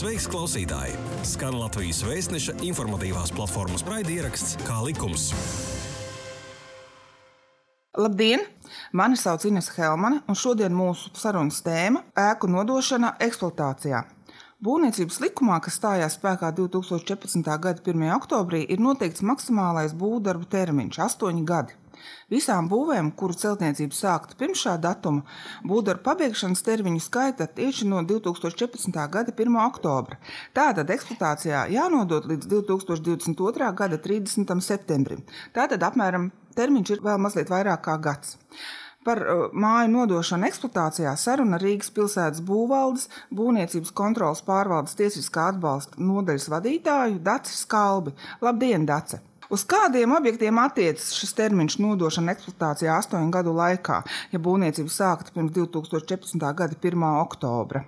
Sveiks, klausītāji! Skan Latvijas vēstneša informatīvās platformas raidieraksts Kā likums. Labdien! Mani sauc Ines Helmane, un šodien mūsu sarunas tēma - ēku nodošana eksploatācijā. Būvniecības likumā, kas stājās spēkā 2014. gada 1. oktobrī, ir noteikts maksimālais būvdarbu termiņš - 8 gadi. Visām būvēm, kuru celtniecība sākta pirms šā datuma, būvdarbu pabeigšanas termiņu skaita tieši no 2014. gada 1. oktobra. Tātad eksploatācijā jānodod līdz 2022. gada 30. septembrim. Tātad apmēram termiņš ir vēl mazliet vairāk kā gads. Par uh, māju nodošanu eksploatācijā saruna Rīgas pilsētas būvvaldes, būvniecības kontrolas pārvaldes tiesiskā atbalsta nodaļas vadītāju Daci Skalbi. Labdien, Dace! Uz kādiem objektiem attiecas šis termiņš nodošana eksploatācijā astoņu gadu laikā, ja būvniecība sākta pirms 2014. gada 1. oktobra?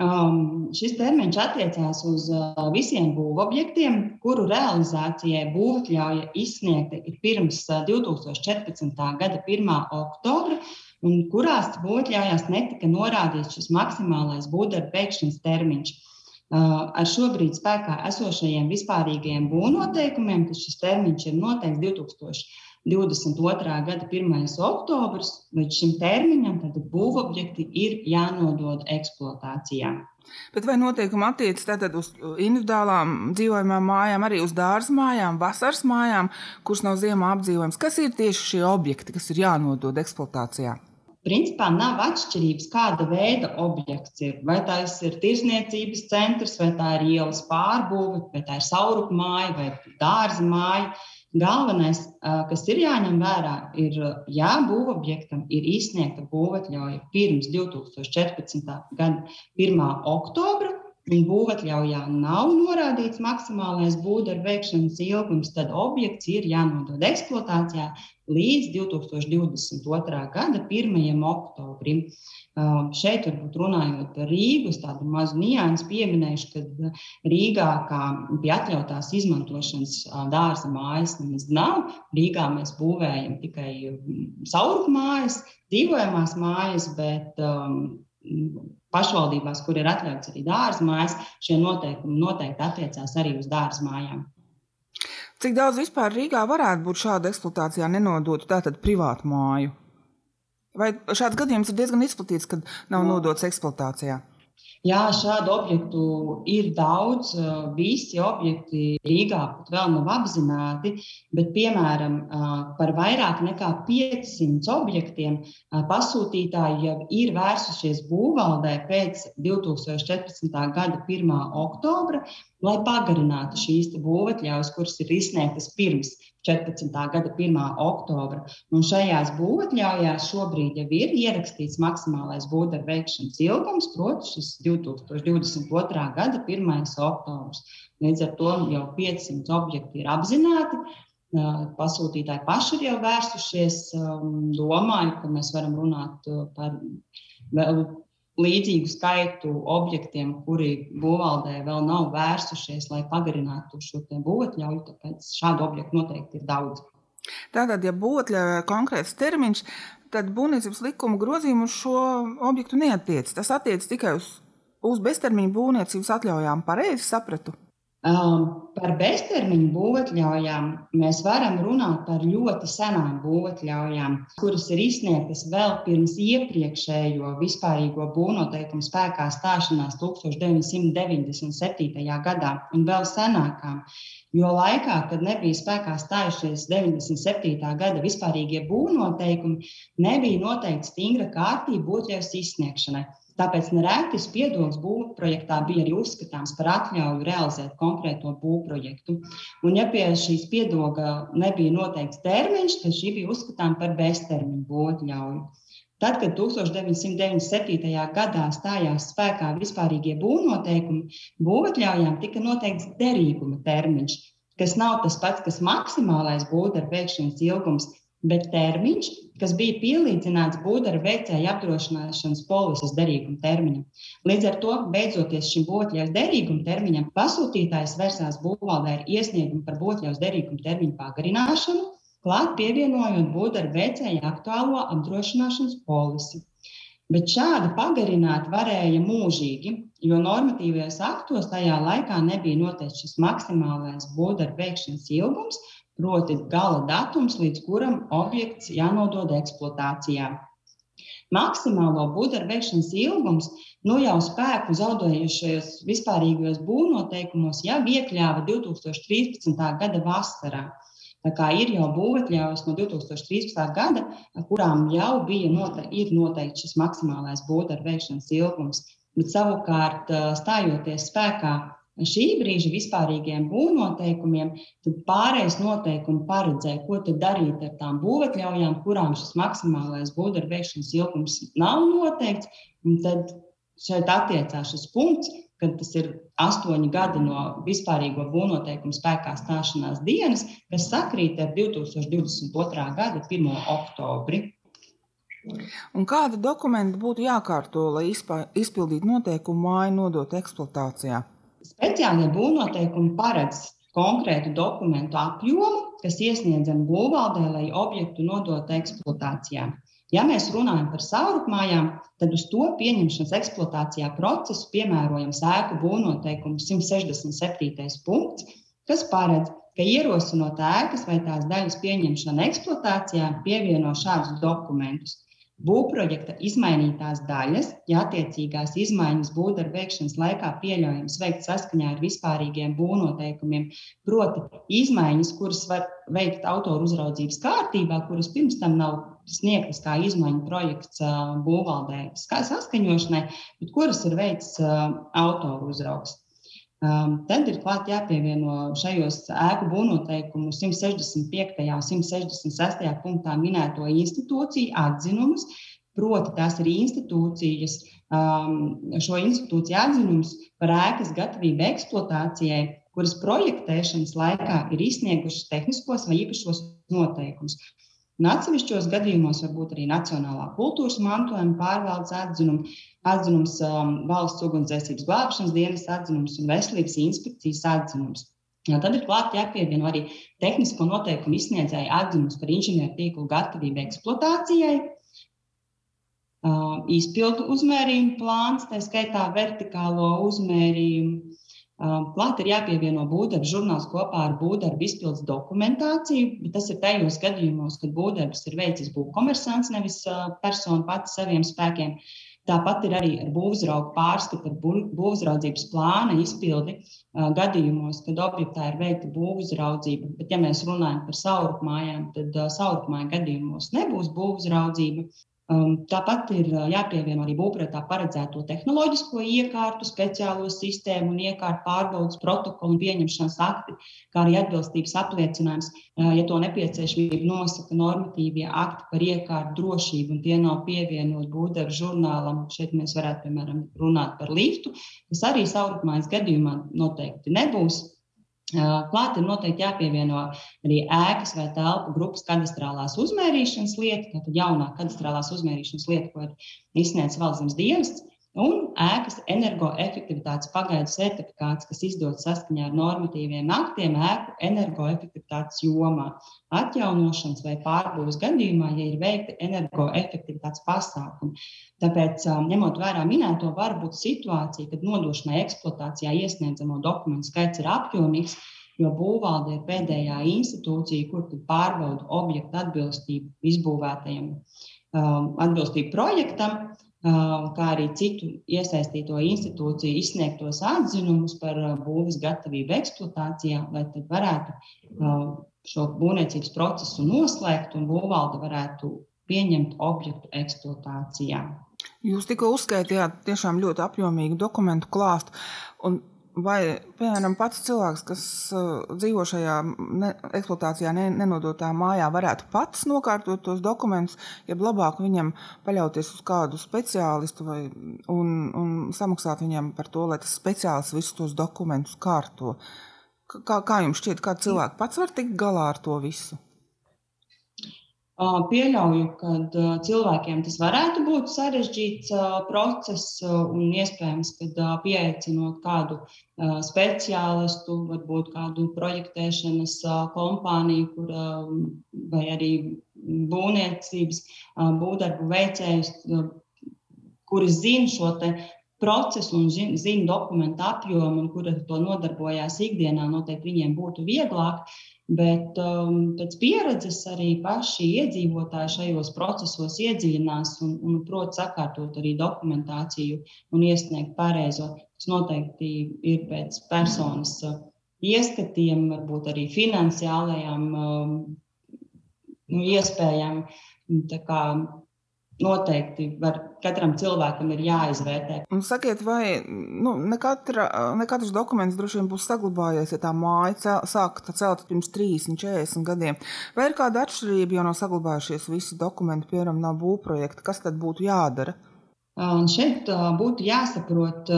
Um, šis termiņš attiecās uz uh, visiem būvobjektiem, kuru realizācijai būvatļauja izsniegta pirms uh, 2014. gada 1. oktobra, un kurās būvatļaujās netika norādīts šis maksimālais būvdarba veikšanas termiņš. Ar šobrīd spēkā esošajiem vispārīgajiem būvnoteikumiem, tad šis termiņš ir noteikts 2022. gada 1. oktobris. Līdz šim termiņam būvobjekti ir jānodod eksploatācijā. Bet vai noteikumi attiecas tātad uz individuālām dzīvojamām mājām, arī uz dārza mājām, vasaras mājām, kuras nav ziemā apdzīvojams? Kas ir tieši šie objekti, kas ir jānodod eksploatācijā? Principā nav atšķirības, kāda veida objekts ir. Vai tas ir tirzniecības centrs, vai tā ir ielas pārbūve, vai tā ir saurupa māja vai dārza māja. Galvenais, kas ir jāņem vērā, ir, ja būvobjektam ir izsniegta būvatļauja pirms 2014. gada 1. oktobra, būvatļaujā nav norādīts maksimālais būvdarbu veikšanas ilgums, tad objekts ir jānodod eksploatācijā līdz 2022. gada 1. oktobrim. Šeit, varbūt runājot par Rīgu, tādu mazu niansu pieminēšu, ka Rīgā kā pie atļautās izmantošanas dārza mājas nemaz nav. Rīgā mēs būvējam tikai saurumu mājas, dzīvojamās mājas, bet um, pašvaldībās, kur ir atļauts arī dārza mājas, šie noteikumi noteikti attiecās arī uz dārza mājām. Cik daudz vispār Rīgā varētu būt šāda eksploatācijā nenodotu tātad privātu māju? Vai šāds gadījums ir diezgan izplatīts, kad nav nodots eksploatācijā? Jā, šādu objektu ir daudz. Visi objekti Rīgā pat vēl nav apzināti, bet, piemēram, par vairāk nekā 500 objektiem pasūtītāji jau ir vērsušies būvvaldē pēc 2014. gada 1. oktobra, lai pagarinātu šīs būvatļaujas, kuras ir izsniegtas pirms 14. gada 1. oktobra. Un šajās būvatļaujās šobrīd jau ir ierakstīts maksimālais būvdarba veikšanas ilgums, proti, šis 2022. gada 1. oktobrs. Līdz ar to jau 500 objekti ir apzināti. Pasūtītāji paši ir jau vērsušies. Domāju, ka mēs varam runāt par līdzīgu skaitu objektiem, kuri būvvaldē vēl nav vērsušies, lai pagarinātu šo būvatļauju. Tāpēc šādu objektu noteikti ir daudz. Tātad, ja būvatļauja konkrēts termiņš, tad būvniecības likuma grozījumi uz šo objektu neatiec. Tas attiecas tikai uz, uz beztermiņa būvniecības atļaujām. Pareizi sapratu. Um, par beztermiņu būvatļaujām mēs varam runāt par ļoti senām būvatļaujām, kuras ir izsniegtas vēl pirms iepriekšējo vispārīgo būvnoteikumu spēkā stāšanās 1997. gadā un vēl senākām. Jo laikā, kad nebija spēkā stājušies 97. gada vispārīgie būvnoteikumi, nebija noteikta stingra kārtība būtļaus izsniegšanai. Tāpēc nereti spiedols būvprojektā bija arī uzskatāms par atļauju realizēt konkrēto būvprojektu. Un, ja pie šīs spiedoga nebija noteikts termiņš, tad šī bija uzskatāms par beztermiņu būvotļauju. Tad, kad 1997. gadā stājās spēkā vispārīgie būvnoteikumi, būvotļaujām tika noteikts derīguma termiņš, kas nav tas pats, kas maksimālais būvdarba veikšanas ilgums, bet termiņš, kas bija pielīdzināts būvdarba veicēja apdrošināšanas polises derīguma termiņam. Līdz ar to, beidzoties šim būvotļaus derīguma termiņam, pasūtītājs vērsās būvvaldē ar iesniegumu par būvotļaus derīguma termiņu pagarināšanu, klāt pievienojot būvdarba veicēja aktuālo apdrošināšanas polisi. Bet šādi pagarināt varēja mūžīgi. jo normatīvajos aktos tajā laikā nebija noteikts šis maksimālais būvdarbu veikšanas ilgums, proti, gala datums, līdz kuram objekts jānodod eksploatācijā. Maksimālo būvdarbu veikšanas ilgums nu jau spēku zaudējušajos vispārīgajos būvnoteikumos jau iekļāva 2013. gada vasarā. Tā kā ir jau būvatļaujas no 2013. gada, kurām jau bija note, noteikts šis maksimālais būvdarbu veikšanas ilgums. Bet savukārt, stājoties spēkā šī brīža vispārīgiem būvnoteikumiem, tad pārējais noteikumi paredzēja, ko darīt ar tām būvatļaujām, kurām šis maksimālais būvdarbu veikšanas ilgums nav noteikts. Tad šeit attiecās šis punkts, kad tas ir astoņi gadi no vispārīgo būvnoteikumu spēkā stāšanās dienas, kas sakrīt ar 2022. gada 1. oktobri. Un kādi dokumenti būtu jākārto, lai izpildītu noteikumu māju nodot eksploatācijā? Speciālie būvnoteikumi paredz konkrētu dokumentu apjomu, kas iesniedzam būvvaldē, lai objektu nodotu eksploatācijā. Ja mēs runājam par saurupmājām, tad uz to pieņemšanas eksploatācijā procesu piemērojam sēku būvnoteikumu 167. punkts, kas paredz, ka ierosinot ēkas vai tās daļas pieņemšanu eksploatācijā, pievieno šādus dokumentus Būvprojekta izmainītās daļas, ja attiecīgās izmaiņas būvdarbu veikšanas laikā pieļaujams veikt saskaņā ar vispārīgiem būvnoteikumiem, proti, izmaiņas, kuras var veikt autoru uzraudzības kārtībā, kuras pirms tam nav sniegtas kā izmaiņu projekts būvvaldē saskaņošanai, bet kuras ir veids autoru uzraugs. Um, tad ir klāt jāpievieno šajos ēku būvnoteikumu 165. un 166. punktā minēto institūciju atzinumus. Proti, tās ir institūcijas, um, šo institūciju atzinums par ēkas gatavību eksploatācijai, kuras projektēšanas laikā ir izsniegušas tehniskos vai īpašos noteikumus. Un atsevišķos gadījumos var būt arī Nacionālā kultūras mantojuma pārvaldes atzinums, atzinums um, valsts ugunsdzēsības glābšanas dienas atzinums un veselības inspekcijas atzinums. Ja, tad ir klāt jāpievieno arī tehnisko noteikumu izsniedzēju atzinums par inženieru tīklu gatavību eksploatācijai, uh, izpildu uzmērījumu plāns, tā skaitā vertikālo uzmērījumu Klāt ir jāpievieno būvdarbu žurnāls kopā ar būvdarbu izpildes dokumentāciju, bet tas ir tajos gadījumos, kad būvdarbs ir veicis būvkomersants, nevis persona pati saviem spēkiem. Tāpat ir arī ar būvzraugu pārskatu, ar būvzraudzības plāna izpildi gadījumos, kad objektā ir veikta būvzraudzība. Bet, ja mēs runājam par saurupmājām, tad saurupmāju gadījumos nebūs būvzraudzība. Um, tāpat ir uh, jāpievieno arī būvprātā paredzēto tehnoloģisko iekārtu, speciālo sistēmu un iekārtu pārbaudas protokolu un pieņemšanas akti, kā arī atbilstības apliecinājums, uh, ja to nepieciešamība nosaka normatīvie akti par iekārtu drošību, un tie nav pievienot būvdarbu žurnālam. Šeit mēs varētu, piemēram, runāt par liftu, kas arī saurupmājas gadījumā noteikti nebūs. Klāt ir noteikti jāpievieno arī ēkas vai telpu grupas kadastrālās uzmērīšanas lieta, tātad jaunā kadastrālās uzmērīšanas lieta, ko ir izsniedzis valsts dienests, un ēkas energoefektivitātes pagaidu certifikāts, kas izdots saskaņā ar normatīviem aktiem ēku energoefektivitātes jomā, atjaunošanas vai pārbūves gadījumā, ja ir veikti energoefektivitātes pasākumi. Tāpēc, ņemot vērā minēto, var būt situācija, kad nodošanai eksploatācijā iesniedzamo dokumentu skaits ir apjomīgs, jo būvvalde ir pēdējā institūcija, kur pārbauda objektu atbilstību izbūvētajam, atbilstību projektam kā arī citu iesaistīto institūciju izsniegtos atzinumus par būvniecības gatavību eksploatācijā, lai tad varētu šo būvniecības procesu noslēgt un būvvalde varētu pieņemt objektu eksploatācijā. Jūs tikko uzskaitījāt tiešām ļoti apjomīgu dokumentu klāstu. Vai, piemēram, pats cilvēks, kas uh, dzīvo šajā ne, eksploatācijā ne, nenodotā mājā, varētu pats nokārtot tos dokumentus, ja labāk viņam paļauties uz kādu speciālistu vai, un, un samaksāt viņam par to, lai tas speciālists visus tos dokumentus kārto? Kā, kā jums šķiet, kā cilvēks pats var tikt galā ar to visu? Pieļauju, ka cilvēkiem tas varētu būt sarežģīts process un iespējams, ka pieaicinot kādu speciālistu, varbūt kādu projektēšanas kompāniju, kur, vai arī būvniecības būvdarbu veicējus, kuri zina šo procesu un zina zin dokumentu apjomu, un kuri ar to nodarbojās ikdienā, noteikti viņiem būtu vieglāk. Bet um, pēc pieredzes arī paši iedzīvotāji šajos procesos iedziļinās un, un prot sakārtot arī dokumentāciju un iesniegt pareizo. Tas noteikti ir pēc personas uh, ieskatiem, varbūt arī finansiālajām um, nu, iespējām. Tā kā noteikti var, katram cilvēkam ir jāizvērtē. Un sakiet, vai nu, ne, katra, ne katrs dokuments droši vien būs saglabājies, ja tā māja sākta celt pirms 30, 40 gadiem? Vai ir kāda atšķirība, jo nav saglabājušies visi dokumenti, piemēram, nav būvprojekta, kas tad būtu jādara? Un šeit būtu jāsaprot,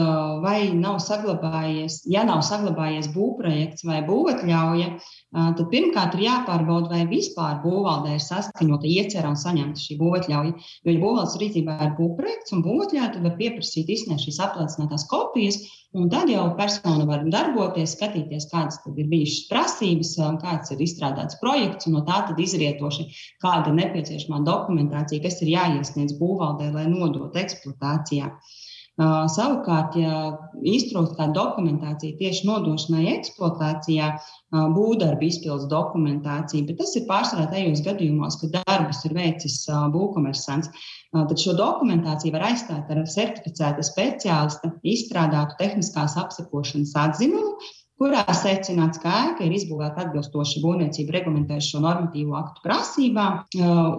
vai nav saglabājies, ja nav saglabājies būvprojekts vai būvatļauja, tad pirmkārt ir jāpārbauda, vai vispār būvvaldē ir saskaņota iecerā un saņemta šī būvatļauja. Jo, ja būvvaldes rīcībā ir būvprojekts un būvatļauja, tad var pieprasīt izsniegt šīs apliecinātās kopijas, un tad jau persona var darboties, skatīties, kādas ir bijušas prasības, kāds ir izstrādāts projekts, un no tā izrietoši, kāda ir nepieciešamā dokumentācija, kas ir jāiesniedz būvvaldē, lai nodotu eksploatācijā. Uh, savukārt, ja iztrūkst dokumentācija tieši nodošanai eksploatācijā, būvdarba izpildes dokumentācija, bet tas ir pārsvarā tajos gadījumos, kad darbus ir veicis būvkomersants, tad šo dokumentāciju var aizstāt ar certificēta speciālista izstrādātu tehniskās apsekošanas atzinumu, kurā secināts, ka ēka ir izbūvēta atbilstoši būvniecību reglamentējušo normatīvo aktu prasībām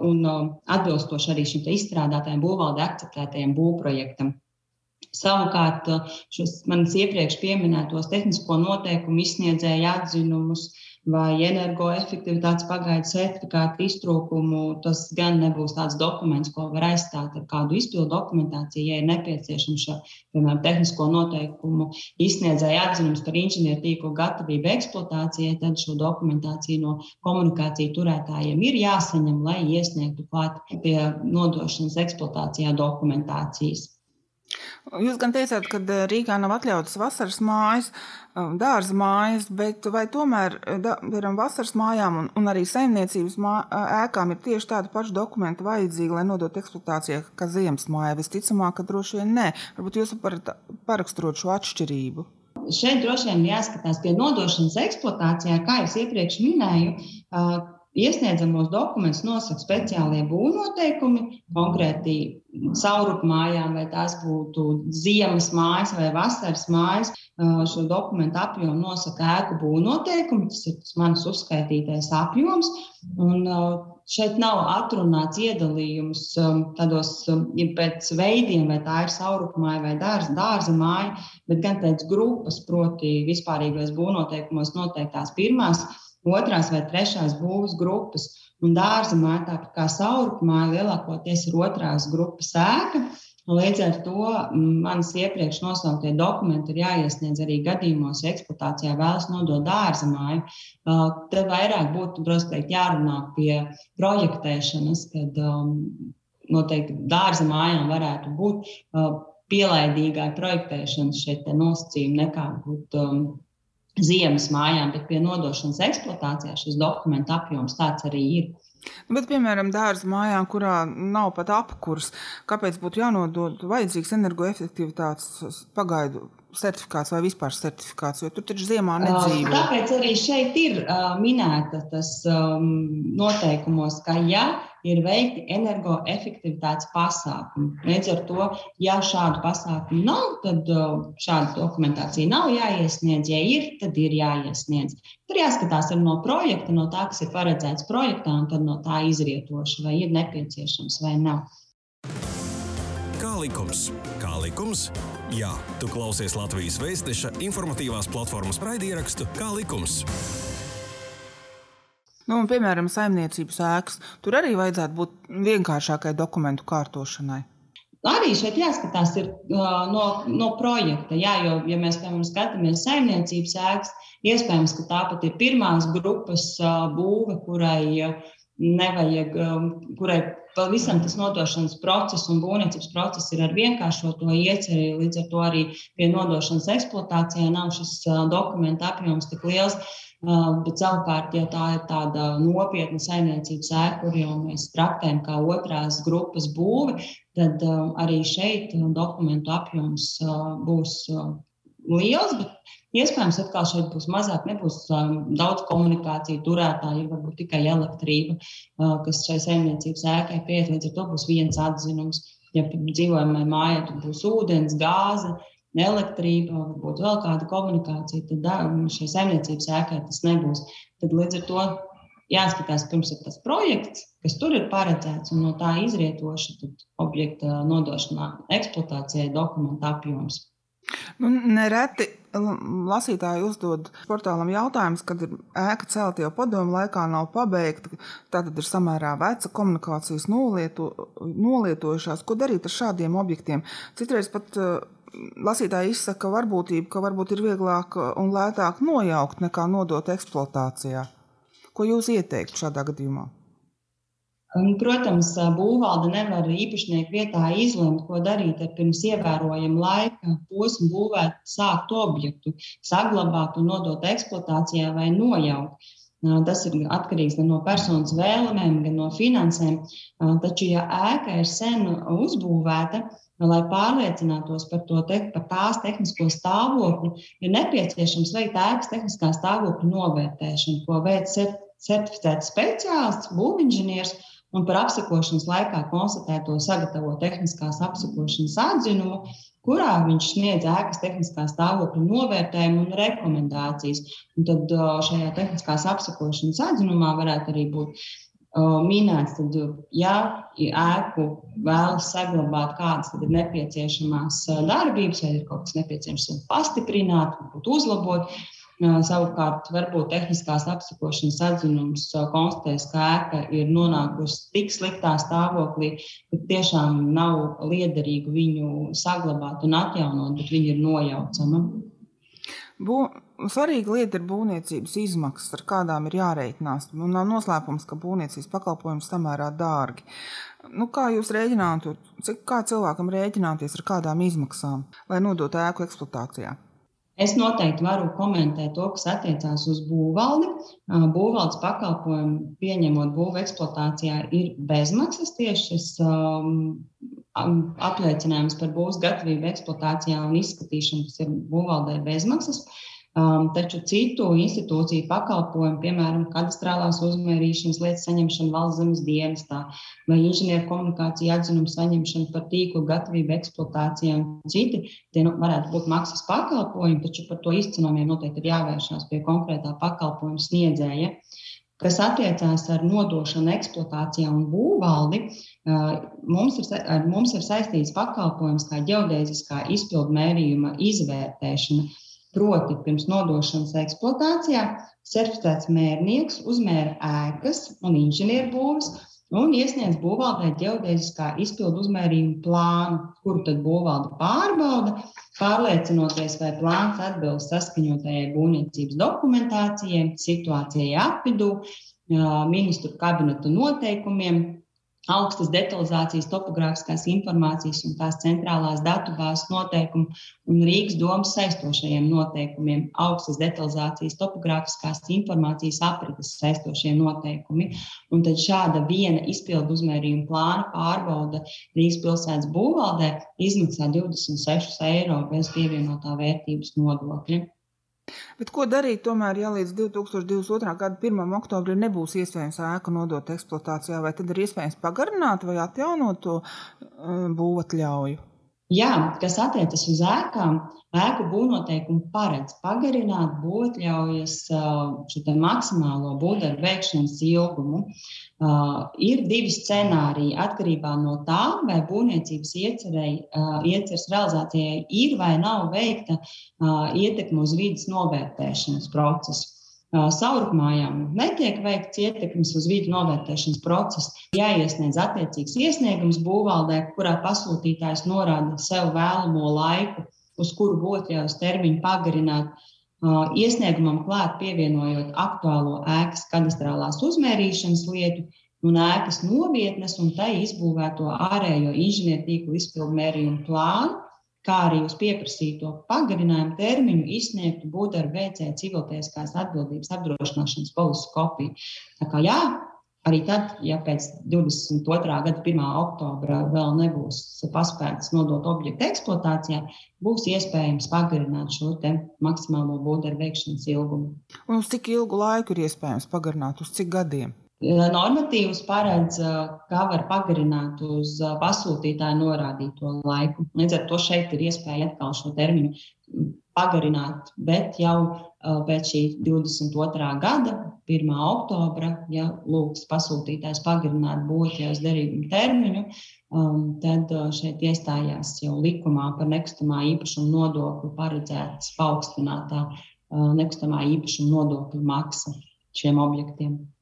un atbilstoši arī šim izstrādātajam būvvalde akceptētajam būvprojektam. Savukārt, šos manis iepriekš minētos tehnisko noteikumu izsniedzēju atzinumus vai energoefektivitātes pagaidu certifikātu iztrūkumu, tas gan nebūs tāds dokuments, ko var aizstāt ar kādu izpildu dokumentāciju. Ja ir nepieciešams šo, piemēram, tehnisko noteikumu izsniedzēju atzinums par inženieru tīklu gatavību eksploatācijai, tad šo dokumentāciju no komunikāciju turētājiem ir jāsaņem, lai iesniegtu klāt pie nodošanas eksploatācijā dokumentācijas. Jūs gan teicāt, ka eh, Rīgā nav atļautas vasaras mājas, eh, dārza mājas, bet vai tomēr eh, piemēram, vasaras mājām un, un arī saimniecības mā, ēkām ir tieši tāda paša dokumenta vajadzīga, lai nodotu eksploatācijā, kā ziemas mājā? Visticamāk, ka droši vien nē. Varbūt jūs varat paraksturot šo atšķirību. Šeit droši vien jāskatās pie nodošanas eksploatācijā, kā jau iepriekš minēju. Iesniedzamos dokumentus nosaka speciālie būvnoteikumi, konkrēti saurupu mājām, vai tās būtu ziemas mājas vai vasaras mājas. Šo dokumentu apjomu nosaka ēku būvnoteikumi, tas ir tas mans uzskaitītais apjoms. Un, šeit nav atrunāts iedalījums tādos ja pēc veidiem, vai tā ir saurupu māja vai dārza, dārza māja, bet gan pēc grupas, proti, vispārīgais būvnoteikumos noteiktās pirmās, otrās vai trešās būvas grupas. Un dārza māja, tāpat kā saurupu māja, lielākoties ir otrās grupas ēka. Līdz ar to manas iepriekš nosauktie dokumenti ir jāiesniedz arī gadījumos, ja eksploatācijā vēlas nodot dārza māju. Te vairāk būtu drusku jārunā pie projektēšanas, kad noteikti dārza mājām varētu būt pielaidīgai projektēšanas šeit nosacījumi nekā būt ziemas mājām, bet pie nodošanas eksploatācijā šis dokumentu apjoms tāds arī ir. Bet, piemēram, dārza mājā, kurā nav pat apkurs, kāpēc būtu jānodod vajadzīgs energoefektivitātes pagaidu certifikāts vai vispār certifikāts, jo tur taču ziemā nedzīvo. Tāpēc arī šeit ir uh, minēta tas um, noteikumos, ka ja ir veikti energoefektivitātes pasākumi, līdz ar to, ja šādu pasākumu nav, tad uh, šāda dokumentācija nav jāiesniedz. Ja ir, tad ir jāiesniedz. Tur jāskatās no projekta, no tā, kas ir paredzēts projektā, un tad no tā izrietoši, vai ir nepieciešams vai nav. Kā likums? Kā likums? Jā, tu klausies Latvijas Vēstneša informatīvās platformas raidierakstu Kā likums. Nu, un, piemēram, saimniecības ēkas. Tur arī vajadzētu būt vienkāršākai dokumentu kārtošanai. Arī šeit jāskatās ir, uh, no, no projekta. Jā, jo, ja mēs piemēram skatāmies saimniecības ēkas, iespējams, ka tā pat ir pirmās grupas uh, būve, kurai uh, nevajag, um, kurai Vēl visam tas nodošanas process un būvniecības process ir ar vienkāršoto ieceri. Līdz ar to arī pie nodošanas eksploatācijā nav šis dokumentu apjoms tik liels. Bet savukārt, ja tā ir tāda nopietna saimniecības ēka, kur jau mēs traktējam kā otrās grupas būvi, tad arī šeit dokumentu apjoms būs liels. Bet Iespējams, atkal šeit būs mazāk, nebūs um, daudz komunikāciju turētāju, varbūt tikai elektrība, uh, kas šai saimniecības ēkai pieiet. Līdz ar to būs viens atzinums. Ja dzīvojamai mājai tur būs ūdens, gāze, elektrība, varbūt vēl kāda komunikācija, tad um, šai saimniecības ēkai tas nebūs. Tad līdz ar to jāskatās, pirms ir tas projekts, kas tur ir paredzēts, un no tā izrietoši objekta nodošanā eksploatācijai dokumenta apjoms. Nu, nereti lasītāji uzdod portālam jautājumus, kad ir ēka celta jau padomu laikā, nav pabeigta. Tātad ir samērā veca komunikācijas nolieto, nolietojušās. Ko darīt ar šādiem objektiem? Citreiz pat uh, lasītāji izsaka varbūtību, ka varbūt ir vieglāk un lētāk nojaukt nekā nodot eksploatācijā. Ko jūs ieteiktu šādā gadījumā? Protams, būvvalde nevar īpašnieku vietā izlemt, ko darīt ar pirms ievērojama laika posmu būvēt, sākt objektu, saglabāt un nodot eksploatācijā vai nojaukt. Tas ir atkarīgs gan no personas vēlmēm, gan no finansēm. Taču, ja ēka ir sen uzbūvēta, lai pārliecinātos par, te, par tās tehnisko stāvokli, ir nepieciešams veikt ēkas tehniskā stāvokļa novērtēšanu, ko veic certificēts speciālists, būvinženieris un par apsakošanas laikā konstatēto sagatavo tehniskās apsakošanas atzinumu, kurā viņš sniedz ēkas tehniskā stāvokļa novērtējumu un rekomendācijas. Un tad šajā tehniskās apsakošanas atzinumā varētu arī būt minēts, tad, ja ēku vēlas saglabāt, kādas ir nepieciešamās darbības, vai ir kaut kas nepieciešams pastiprināt, varbūt uzlabot, Savukārt, varbūt tehniskās apsakošanas atzinums konstatēs, ka ēka ir nonākusi tik sliktā stāvoklī, ka tiešām nav liederīgi viņu saglabāt un atjaunot, bet viņa ir nojaucama. Bū, svarīga lieta ir būvniecības izmaksas, ar kādām ir jārēķinās. Man nav noslēpums, ka būvniecības pakalpojums samērā dārgi. Nu, kā jūs rēķinātu, cik kā cilvēkam rēķināties ar kādām izmaksām, lai nodotu ēku eksploatācijā? Es noteikti varu komentēt to, kas attiecās uz būvvaldi. Būvvaldes pakalpojumu pieņemot būvu eksploatācijā ir bezmaksas tieši šis um, apliecinājums par būvs gatavību eksploatācijā un izskatīšanu, kas ir būvvaldē bezmaksas. Uh, Um, taču citu institūciju pakalpojumu, piemēram, kadastrālās uzmērīšanas lietas saņemšana valsts zemes dienestā vai inženieru komunikāciju atzinumu saņemšana par tīklu gatavību eksploatācijai un citi, tie nu, varētu būt maksas pakalpojumi, taču par to izcenojumiem noteikti ir jāvēršās pie konkrētā pakalpojuma sniedzēja. Kas attiecās ar nodošanu eksploatācijā un būvvaldi, uh, mums ir, mums ir saistīts pakalpojums kā ģeodēziskā izpildu mērījuma izvērtēšana Proti, pirms nodošanas eksploatācijā certificēts mērnieks uzmēra ēkas un inženierbūves un iesniedz būvvaldē ģeodēziskā izpildu uzmērījumu plānu, kuru tad būvvalde pārbauda, pārliecinoties, vai plāns atbilst saskaņotajai būvniecības dokumentācijai, situācijai apvidū, ministru kabineta noteikumiem, augstas detalizācijas, topogrāfiskās informācijas un tās centrālās datubāzes noteikumu un Rīgas domas saistošajiem noteikumiem, augstas detalizācijas, topogrāfiskās informācijas aprites saistošie noteikumi. Un tad šāda viena izpildu uzmērījuma plāna pārbauda Rīgas pilsētas būvvaldē izmaksā 26 eiro bez pievienotā vērtības nodokļa. Bet ko darīt tomēr, ja līdz 2022. gada 1. oktobrim nebūs iespējams ēku nodot eksploatācijā, vai tad ir iespējams pagarināt vai atjaunot to uh, būvatļauju? Jā, kas attiecas uz ēkām, ēku būvnoteikumi paredz pagarināt būvotļaujas šo maksimālo būvdarbu veikšanas ilgumu. Uh, ir divi scenāriji atkarībā no tā, vai būvniecības uh, ieceres realizācijai ir vai nav veikta uh, ietekme uz vidas novērtēšanas procesu. Saurupmājām netiek veikts ietekmes uz vidi novērtēšanas procesu. Jāiesniedz attiecīgs iesniegums būvvaldē, kurā pasūtītājs norāda sev vēlamo laiku, uz kuru būtļaus termiņu pagarināt. Iesniegumam klāt pievienojot aktuālo ēkas kadastrālās uzmērīšanas lietu un ēkas novietnes un tai izbūvēto ārējo inženiertīklu izpildu mērījumu plānu, kā arī uz pieprasīto pagarinājumu termiņu izsniegtu būvdarbu veicēja civiltieskās atbildības apdrošināšanas polises kopiju. Tā kā jā, arī tad, ja pēc 22. gada 1. oktobra vēl nebūs paspēts nodot objektu eksploatācijā, būs iespējams pagarināt šo maksimālo būvdarbu veikšanas ilgumu. Un uz cik ilgu laiku ir iespējams pagarināt? Uz cik gadiem? Normatīvs paredz, kā var pagarināt uz pasūtītāju norādīto laiku. Līdz ar to šeit ir iespēja atkal šo termiņu pagarināt, bet jau pēc šī 22. gada, 1. oktobra, ja lūgs pasūtītājs pagarināt būtības derīgumu termiņu, tad šeit iestājās jau likumā par nekustamā īpašuma nodokli paredzētas paaugstinātā nekustamā īpašuma nodokļu maksa šiem objektiem.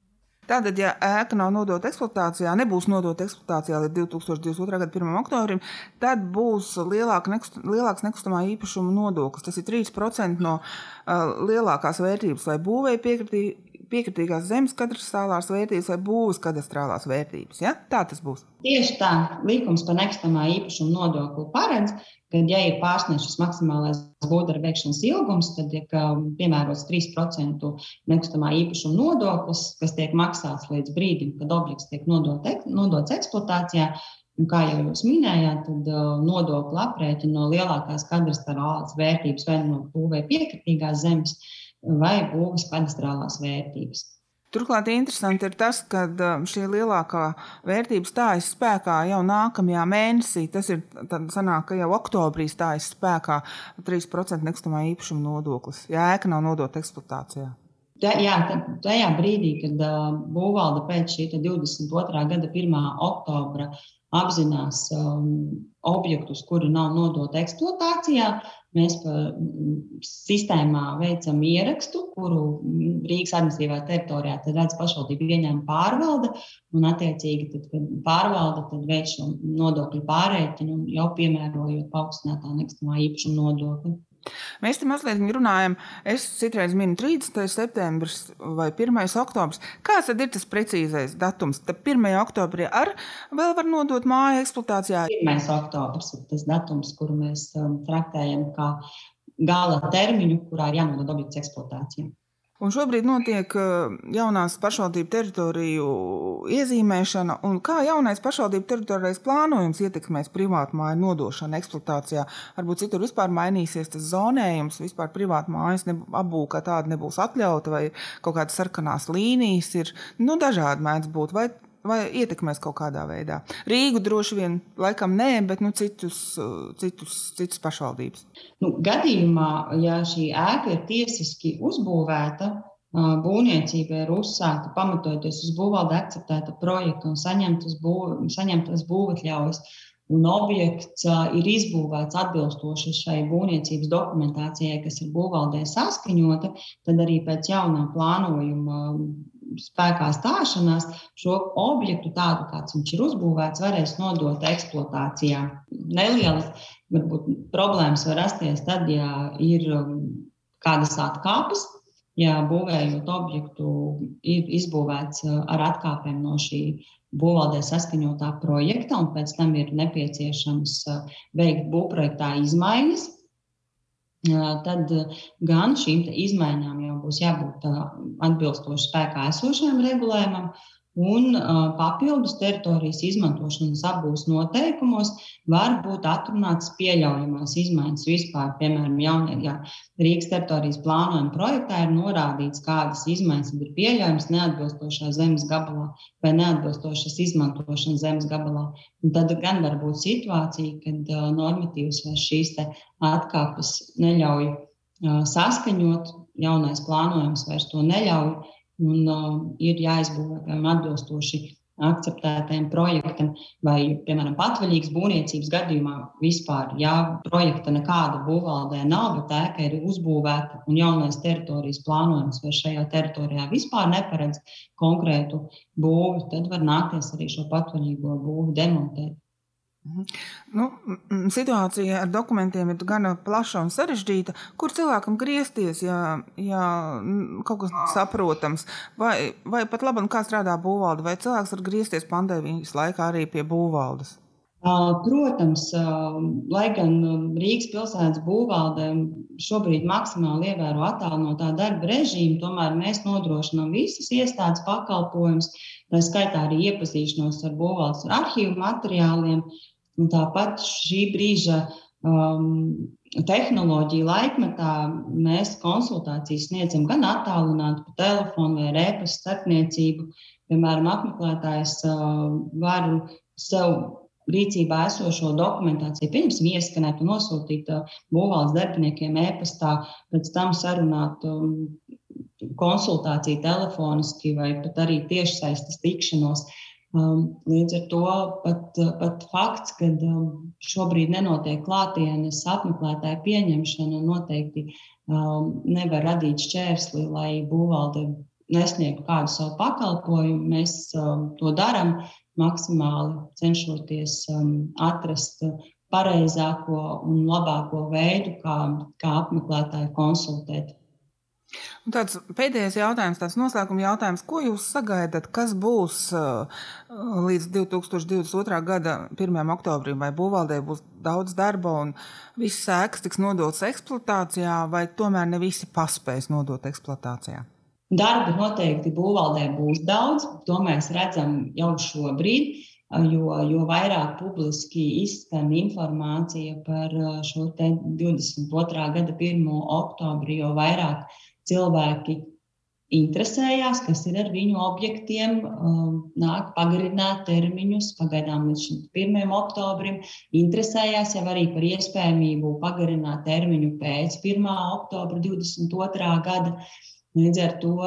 Tātad, ja ēka nav nodota eksploatācijā, nebūs nodota eksploatācijā līdz 2022. gada 1. oktobrim, tad būs lielāka nekust, lielāks nekustamā īpašuma nodoklis. Tas ir 3% no uh, lielākās vērtības, lai būvēja piekritīja piekritīgās zemes kadastrālās vērtības vai būvniecības kadastrālās vērtības. Ja? Tā tas būs. Tieši tā, likums par nekustamā īpašuma nodokli paredz, ka, ja ir pārsniegts maksimālais būvdarba veikšanas ilgums, tad tiek um, piemērots 3% nekustamā īpašuma nodoklis, kas tiek maksāts līdz brīdim, kad objekts tiek nodot, nodots eksploatācijā. Un kā jau jūs minējāt, tad uh, nodokli aprēķina no lielākās kadastrālās vērtības vai no būvēja piekritīgās zemes. Uh, vai būvas kadastrālās vērtības. Turklāt interesanti ir tas, ka šī lielākā vērtība stājas spēkā jau nākamajā mēnesī. Tas ir sanāk, ka jau oktobrī stājas spēkā 3% nekustamā īpašuma nodoklis, ja ēka nav nodota eksploatācijā. Tā, jā, tajā brīdī, kad uh, būvvalde pēc šī 22. gada 1. oktobra apzinās um, objektus, kuri nav nodoti eksploatācijā, Mēs sistēmā veicam ierakstu, kuru Rīgas administratīvā teritorijā redz pašvaldību ieņēmuma pārvalde. Un, attiecīgi, tad, kad pārvalde tad veic šo nodokļu pārreķinu, jau piemērojot paaugstinātā nekustamā īpašuma nodokli. Mēs te mazliet runājam, es citreiz minu 30. septembris vai 1. oktobris. Kāds tad ir tas precīzais datums? Tad 1. oktobrī ar vēl var nodot māju eksploatācijā. 1. oktobris ir tas datums, kuru mēs um, traktējam kā gala termiņu, kurā ir jānodod objekts eksploatācijai. Un šobrīd notiek jaunās pašvaldību teritoriju iezīmēšana. Kā jaunais pašvaldību teritorijas plānojums ietekmēs privātu māju nodošanu eksploatācijā? Varbūt citur vispār mainīsies tas zonējums, vispār privātu mājas apbūve kā tāda nebūs atļauta, vai kaut kādas sarkanās līnijas ir nu, dažādi mēdz būt. Vai vai ietekmēs kaut kādā veidā. Rīgu droši vien, laikam, nē, bet nu, citus, citus, citus pašvaldības. Nu, gadījumā, ja šī ēka ir tiesiski uzbūvēta, būvniecība ir uzsākta pamatojoties uz būvvalde akceptēta projekta un saņemtas, būv, saņemtas būvatļaujas. Un objekts ir izbūvēts atbilstoši šai būvniecības dokumentācijai, kas ir būvvaldē saskaņota, tad arī pēc jaunā plānojuma spēkā stāšanās šo objektu, tādu kāds viņš ir uzbūvēts, varēs nodot eksploatācijā. Nelielas varbūt, problēmas var rasties tad, ja ir um, kādas atkāpes. Ja būvējot objektu, ir izbūvēts uh, ar atkāpēm no šī būvvaldē saskaņotā projekta, un pēc tam ir nepieciešams uh, veikt būvprojektā izmaiņas, tad gan šīm izmaiņām jau būs jābūt atbilstoši spēkā esošajam regulējumam, Un papildus teritorijas izmantošanas abos noteikumos var būt atrunāts pieļaujamās izmaiņas vispār. Piemēram, jaunajā Rīgas teritorijas plānojuma projektā ir norādīts, kādas izmaiņas ir pieļaujamas neatbilstošā zemes gabalā vai neatbilstošas izmantošanas zemes gabalā. Un tad gan var būt situācija, kad normatīvas vai šīs atkāpes neļauj saskaņot, jaunais plānojums vairs to neļauj un uh, ir jāizbūvē atbilstoši akceptētajam projektam, vai, piemēram, patvaļīgas būvniecības gadījumā vispār, ja projekta nekāda būvvaldē nav, bet ēka ir uzbūvēta un jaunais teritorijas plānojums vai šajā teritorijā vispār neparedz konkrētu būvi, tad var nākties arī šo patvaļīgo būvi demontēt. Mhm. Nu, situācija ar dokumentiem ir gana plaša un sarežģīta. Kur cilvēkam griezties, ja, ja kaut kas nav saprotams, vai, vai pat labi, kā strādā būvvalde, vai cilvēks var griezties pandēmijas laikā arī pie būvvaldes? Protams, lai gan Rīgas pilsētas būvvaldē šobrīd maksimāli ievēro attālinātā darba režīmu, tomēr mēs nodrošinām visas iestādes pakalpojumus, tā skaitā arī iepazīšanos ar būvvaldes arhīvu materiāliem. Un tāpat šī brīža um, tehnoloģija laikmetā mēs konsultācijas sniedzam gan attālināti pa telefonu vai rēpas starpniecību. Piemēram, apmeklētājs uh, var sev rīcībā esošo dokumentāciju, pieņemsim, ieskanēt un nosūtīt uh, būvvaldes darbiniekiem e-pastā, pēc tam sarunāt um, konsultāciju telefoniski vai pat arī tiešsaistes tikšanos. Uh, līdz ar to pat, pat fakts, ka um, šobrīd nenotiek klātienes apmeklētāju pieņemšana, noteikti um, nevar radīt šķērsli, lai būvvalde nesniegtu kādu savu pakalpojumu. Mēs to darām maksimāli cenšoties atrast pareizāko un labāko veidu, kā, kā apmeklētāju konsultēt. Un tāds pēdējais jautājums, tāds noslēguma jautājums, ko jūs sagaidat, kas būs uh, līdz 2022. gada 1. oktobrim? Vai būvvaldē būs daudz darba un visas sēkas tiks nodotas eksploatācijā, vai tomēr ne visi paspēs nodot eksploatācijā? Darba noteikti būvvaldē būs daudz, to mēs redzam jau šobrīd. Jo, jo vairāk publiski izskan informācija par uh, šo 22. gada 1. oktobri, jo vairāk cilvēki interesējās, kas ir ar viņu objektiem, um, nāk pagarināt termiņus, pagaidām līdz 1. oktobrim, interesējās jau arī par iespējamību pagarināt termiņu pēc 1. oktobra 22. gada. Līdz ar to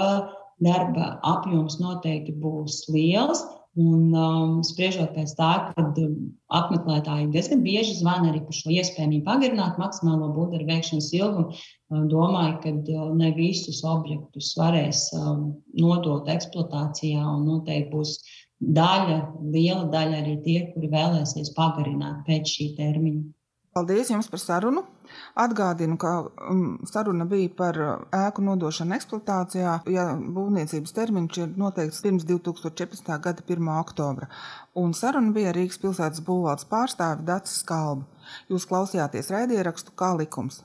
darba apjoms noteikti būs liels. Un, um, spriežot pēc tā, kad um, apmeklētāji diezgan bieži zvana arī par šo iespēju pagarināt maksimālo būvdarbu veikšanas ilgumu, domāju, ka uh, ne visus objektus varēs um, nodot eksploatācijā, un noteikti būs daļa, liela daļa arī tie, kuri vēlēsies pagarināt pēc šī termiņa. Paldies jums par sarunu! Atgādinu, ka um, saruna bija par ēku nodošanu eksploatācijā, ja būvniecības termiņš ir noteikts pirms 2014. gada 1. oktobra. Un saruna bija Rīgas pilsētas būvvaldes pārstāve Dats Skalba. Jūs klausījāties raidierakstu kā likums.